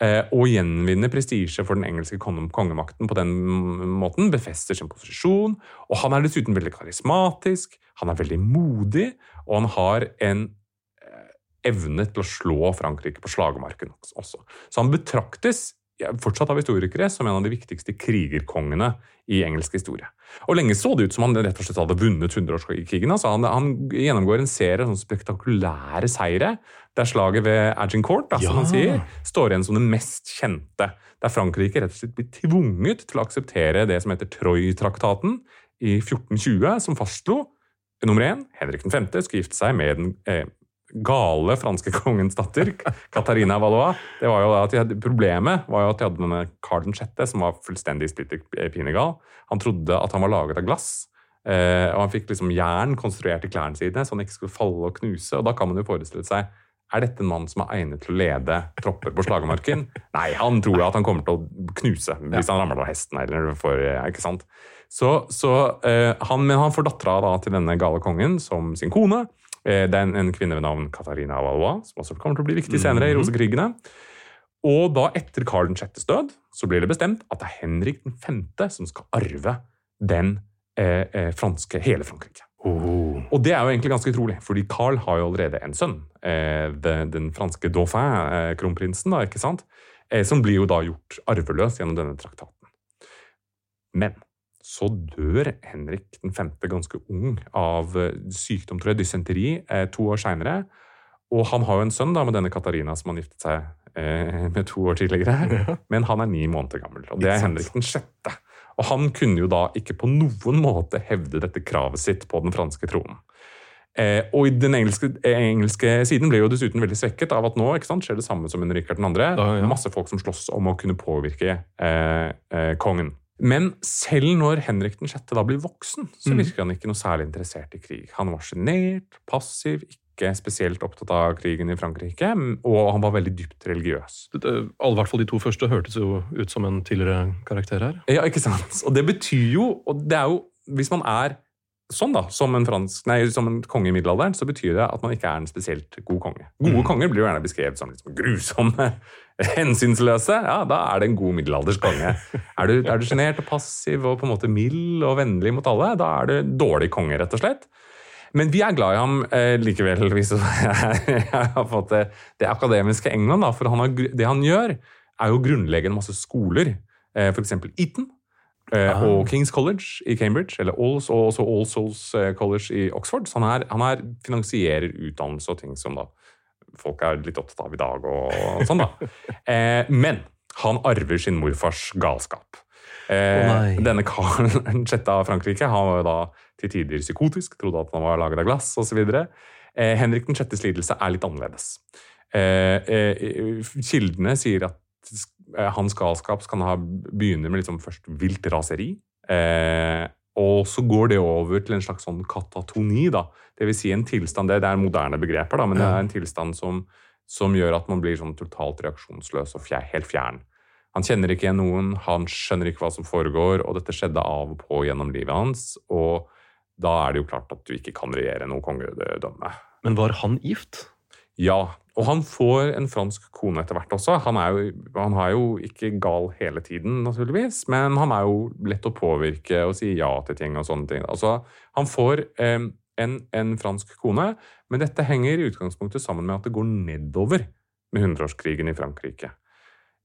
eh, Og gjenvinner prestisje for den engelske kongemakten på den måten. Befester sin posisjon. Og han er dessuten veldig karismatisk, han er veldig modig, og han har en eh, evne til å slå Frankrike på slagmarken også. Så han betraktes fortsatt av historikere som en av de viktigste krigerkongene i engelsk historie. Og lenge så det ut som han rett og slett hadde vunnet hundreårskrigen. Altså han, han gjennomgår en serie sånn spektakulære seire, der slaget ved Agincourt, da, som Ja. man sier, står igjen som det mest kjente. Der Frankrike rett og slett blir tvunget til å akseptere det som heter Troy-traktaten i 1420, som fastslo nummer én, Henrik 5. skulle gifte seg med den eh, gale franske kongens datter, Katarina Valois. Det var jo at de hadde, problemet var jo at de hadde denne Carl 6., som var fullstendig splitter pinegal. Han trodde at han var laget av glass. Eh, og han fikk liksom jern konstruert i klærne sine, så han ikke skulle falle og knuse. Og da kan man jo forestille seg er dette en mann som er egnet til å lede tropper på slagmarken? Nei, han tror at han kommer til å knuse hvis han ramler av hesten. eller for, ikke sant? Så, så, eh, han, men han får dattera da til denne gale kongen som sin kone. Eh, det er en, en kvinne ved navn Katarina Valois, som også kommer til å bli viktig senere i rosekrigene. Og da, etter Karl 6.s død, så blir det bestemt at det er Henrik 5. som skal arve den eh, eh, franske, hele Frankrike. Oh. Og det er jo egentlig ganske utrolig, fordi Carl har jo allerede en sønn. Eh, den, den franske dauphin, eh, kronprinsen, da, ikke sant? Eh, som blir jo da gjort arveløs gjennom denne traktaten. Men så dør Henrik 5. ganske ung av eh, sykdom, tror jeg, dysenteri, eh, to år seinere. Og han har jo en sønn da, med denne Katarina som han giftet seg eh, med to år tidligere. Men han er ni måneder gammel, og det er Henrik den sjette. Og han kunne jo da ikke på noen måte hevde dette kravet sitt på den franske tronen. Eh, og i den engelske, eh, engelske siden ble jo dessuten veldig svekket av at nå sant, skjer det samme som under Rikard 2. Ja, ja. Masse folk som slåss om å kunne påvirke eh, eh, kongen. Men selv når Henrik den 6. da blir voksen, så Mm. virker han ikke noe særlig interessert i krig. Han var sjenert, passiv, ikke spesielt opptatt av krigen i Frankrike, og han var veldig dypt religiøs. Alle, hvert fall de to første hørtes jo ut som en tidligere karakter her. Ja, ikke sant? Og det betyr jo Og det er jo Hvis man er sånn, da, som en, fransk, nei, som en konge i middelalderen, så betyr det at man ikke er en spesielt god konge. Gode konger blir jo gjerne beskrevet som liksom grusomme, hensynsløse. Ja, da er det en god middelalders konge. Er du, er du sjenert og passiv og på en måte mild og vennlig mot alle, da er du dårlig konge, rett og slett. Men vi er glad i ham eh, likevel, hvis jeg har fått det, det akademiske England. Da, for han har, det han gjør, er jo grunnleggende masse skoler. Eh, F.eks. Eton Ah. og Kings College i Cambridge, eller Alls, og også All Souls eh, College i Oxford. Så han, er, han er, finansierer utdannelse og ting som da folk er litt opptatt av i dag. og, sånn da. Eh, men han arver sin morfars galskap. Eh, oh denne Karl 6. av Frankrike han var jo da til tider psykotisk, trodde at han var laget av glass osv. Eh, Henrik 6.s lidelse er litt annerledes. Eh, eh, kildene sier at hans galskap kan ha begynner med liksom først vilt raseri. Eh, og så går det over til en slags sånn katatoni. da. Det vil si en tilstand, det, det er moderne begreper, da, men det er en tilstand som, som gjør at man blir sånn totalt reaksjonsløs og fjer, helt fjern. Han kjenner ikke igjen noen, han skjønner ikke hva som foregår, og dette skjedde av og på gjennom livet hans. og da er det jo klart at du ikke kan regjere noe kongedømme. Men var han gift? Ja, og han får en fransk kone etter hvert også. Han er, jo, han er jo ikke gal hele tiden, naturligvis, men han er jo lett å påvirke og si ja til ting og sånne ting. Altså, han får eh, en, en fransk kone, men dette henger i utgangspunktet sammen med at det går nedover med hundreårskrigen i Frankrike.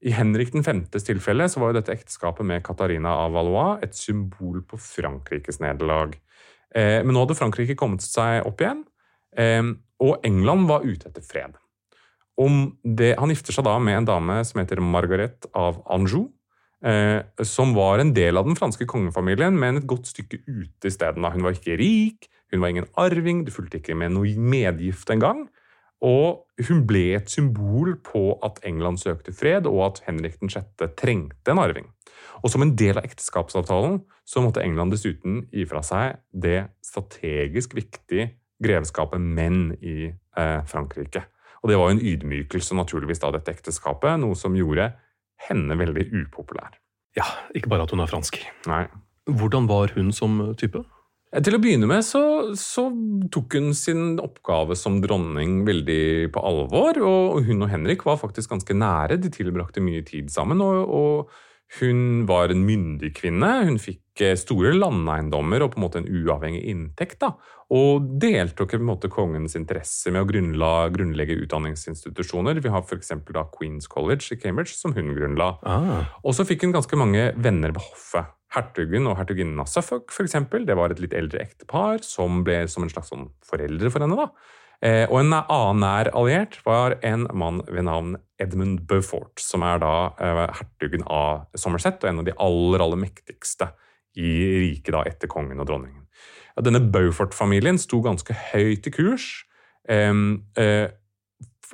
I Henrik 5.s tilfelle så var jo dette ekteskapet med Katarina av Valois et symbol på Frankrikes nederlag. Eh, men nå hadde Frankrike kommet seg opp igjen, eh, og England var ute etter fred. Det, han gifter seg da med en dame som heter Margaret av Anjou, eh, som var en del av den franske kongefamilien, men et godt stykke ute isteden. Hun var ikke rik, hun var ingen arving, du fulgte ikke med noe medgift engang. Og hun ble et symbol på at England søkte fred, og at Henrik 6. trengte en arving. Og som en del av ekteskapsavtalen så måtte England dessuten gi fra seg det strategisk viktige grevskapet menn i eh, Frankrike. Og det var jo en ydmykelse naturligvis av dette ekteskapet, noe som gjorde henne veldig upopulær. Ja, ikke bare at hun er fransk. Nei. Hvordan var hun som type? Til å begynne med så, så, tok hun sin oppgave som dronning veldig på alvor. Og hun og Henrik var faktisk ganske nære. De tilbrakte mye tid sammen. og, og hun var en myndig kvinne. Hun fikk eh, store landeiendommer og på en måte en uavhengig inntekt. Da. Og deltok i på en måte kongens interesse med å grunnla, grunnlegge utdanningsinstitusjoner. Vi har f.eks. Queens College i Cambridge, som hun grunnla. Ah. Og så fikk hun ganske mange venner ved hoffet. Hertugen og hertuginnen av Suffolk for eksempel, det var et litt eldre ektepar som ble som en slags sånn foreldre for henne. da. Eh, og en annen nær alliert var en mann ved navn Edmund Beaufort, som er da eh, hertugen av Somerset og en av de aller, aller mektigste i riket da etter kongen og dronningen. Denne Beaufort-familien sto ganske høyt i kurs.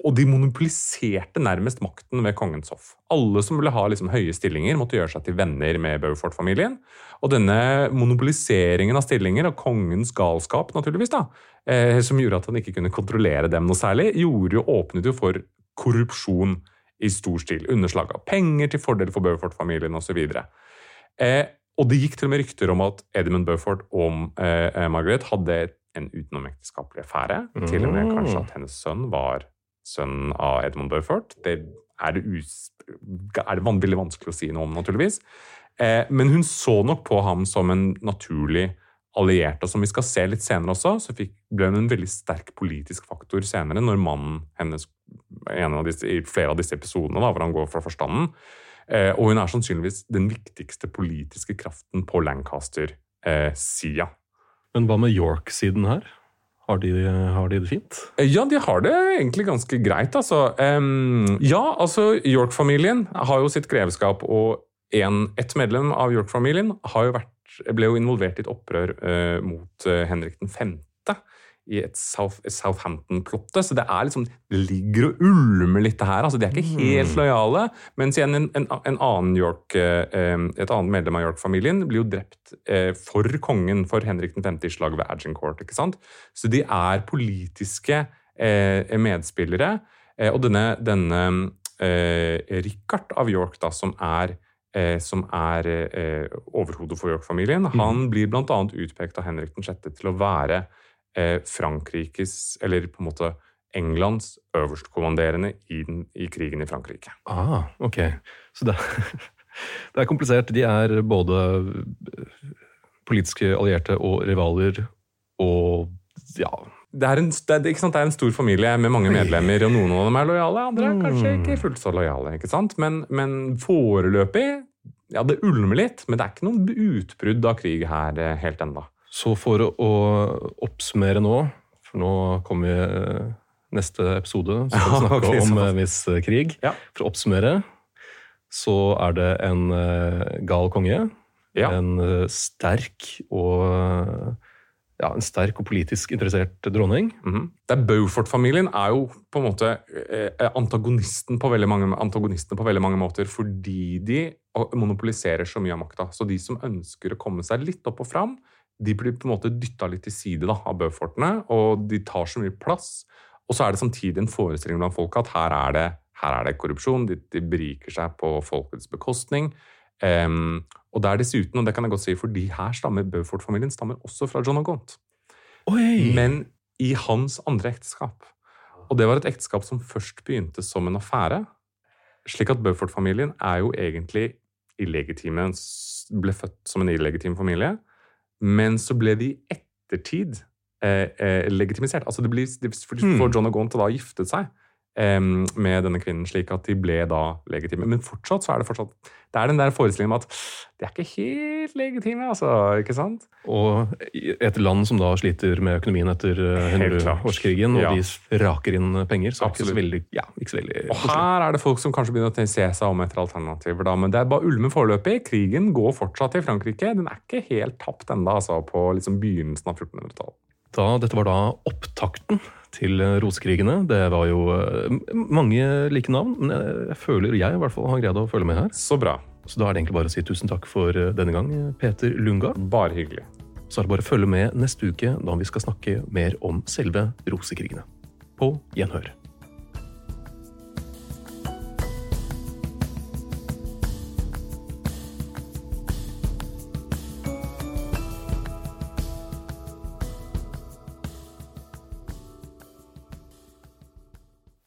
Og de monopoliserte nærmest makten ved kongens hoff. Alle som ville ha liksom, høye stillinger, måtte gjøre seg til venner med Beaufort-familien. Og denne monopoliseringen av stillinger og kongens galskap, naturligvis, da, eh, som gjorde at han ikke kunne kontrollere dem noe særlig, gjorde jo, åpnet jo for korrupsjon i stor stil. Underslag av penger til fordel for Beaufort-familien osv. Eh, og det gikk til og med rykter om at Edmund Beaufort og eh, Margaret hadde en utenomekteskapelig affære. Mm. Til og med kanskje at hennes sønn var sønn av Edmund Burford. Det er det, er det veldig vanskelig å si noe om, naturligvis. Eh, men hun så nok på ham som en naturlig alliert. Og som vi skal se litt senere også, så fikk, ble hun en veldig sterk politisk faktor senere, når mannen hennes av disse, i flere av disse episodene da, hvor han går fra forstanden. Eh, og hun er sannsynligvis den viktigste politiske kraften på Lancaster-sida. Eh, Men hva med York-siden her? Har de, har de, det fint? Ja, de har det egentlig ganske greit, altså. Um, ja, altså York-familien har jo sitt greveskap, og en, et medlem av York-familien ble jo involvert i et opprør uh, mot uh, Henrik 5 i et South, Southampton-plotte. Så det er liksom, det ligger og ulmer litt her. altså De er ikke helt mm. lojale. Mens igjen en, en, en annen York, eh, et annet medlem av York-familien blir jo drept eh, for kongen, for Henrik 5. i slaget ved Agincourt. ikke sant? Så de er politiske eh, medspillere. Og denne, denne Richard av York, da, som er som er eh, overhodet for York-familien. Mm. Han blir bl.a. utpekt av Henrik 6. til å være eh, Frankrikes, eller på en måte Englands øverstkommanderende i, i krigen i Frankrike. Ah, ok. Så det, det, er komplisert. De er både politiske allierte og rivaler og ja det er, en, det, er, det er, en, stor familie med mange medlemmer, og noen av dem er lojale, andre er kanskje ikke fullt så lojale. ikke sant? Men, men foreløpig Ja, det ulmer litt, men det er ikke noen utbrudd av krig her eh, helt ennå. Så for å oppsummere nå, for nå kommer vi eh, neste episode, så skal vi snakke okay, om en viss eh, krig. Ja. For å oppsummere så er det en gal konge. Ja. En sterk og ja, en sterk og politisk interessert dronning. Mm -hmm. Beaufort-familien er jo på en måte eh, antagonisten på mange, antagonisten på veldig mange måter fordi de monopoliserer så mye av makta. Så de som ønsker å komme seg litt opp og fram, de blir på en måte dytta litt til side da, av Bøffortene, og de tar så mye plass. Og så er det samtidig en forestilling blant folk at her er det, her er det korrupsjon, de, de, beriker seg på folkets bekostning. Um, og det er dessuten, og det kan jeg godt si, for de her stammer Beaufort-familien stammer også fra John O'Gont. Men i hans andre ekteskap. Og det var et ekteskap som først begynte som en affære. Slik at Beaufort-familien er jo egentlig illegitime, ble født som en illegitim familie. Men så ble de i ettertid eh, eh, legitimisert. Altså det blir, for, hmm. John og Gaunt da giftet seg med denne kvinnen, slik at de ble da legitime. Men fortsatt så er det fortsatt Det er den der forestillingen om at de er ikke helt legitime, altså. Ikke sant? Og et land som da sliter med økonomien etter 100-årskrigen, og ja. de raker inn penger, så er det ikke så veldig, ja, ikke så veldig Og her er det folk som kanskje begynner å se seg om etter alternativer, da. Men det er bare ulme foreløpig. Krigen går fortsatt i Frankrike. Den er ikke helt tapt ennå, altså, på liksom begynnelsen av 1400-tallet. Da, dette var da opptakten til rosekrigene. Det var jo eh, mange like navn, men jeg, jeg føler jeg i hvert fall har greid å følge med her. Så bra. Så da er det egentlig bare å si tusen takk for eh, denne gang, Peter Lunga. Bare hyggelig. Så er det bare å følge med neste uke, da vi skal snakke mer om selve rosekrigene. På gjenhør.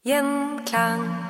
Gjenklang.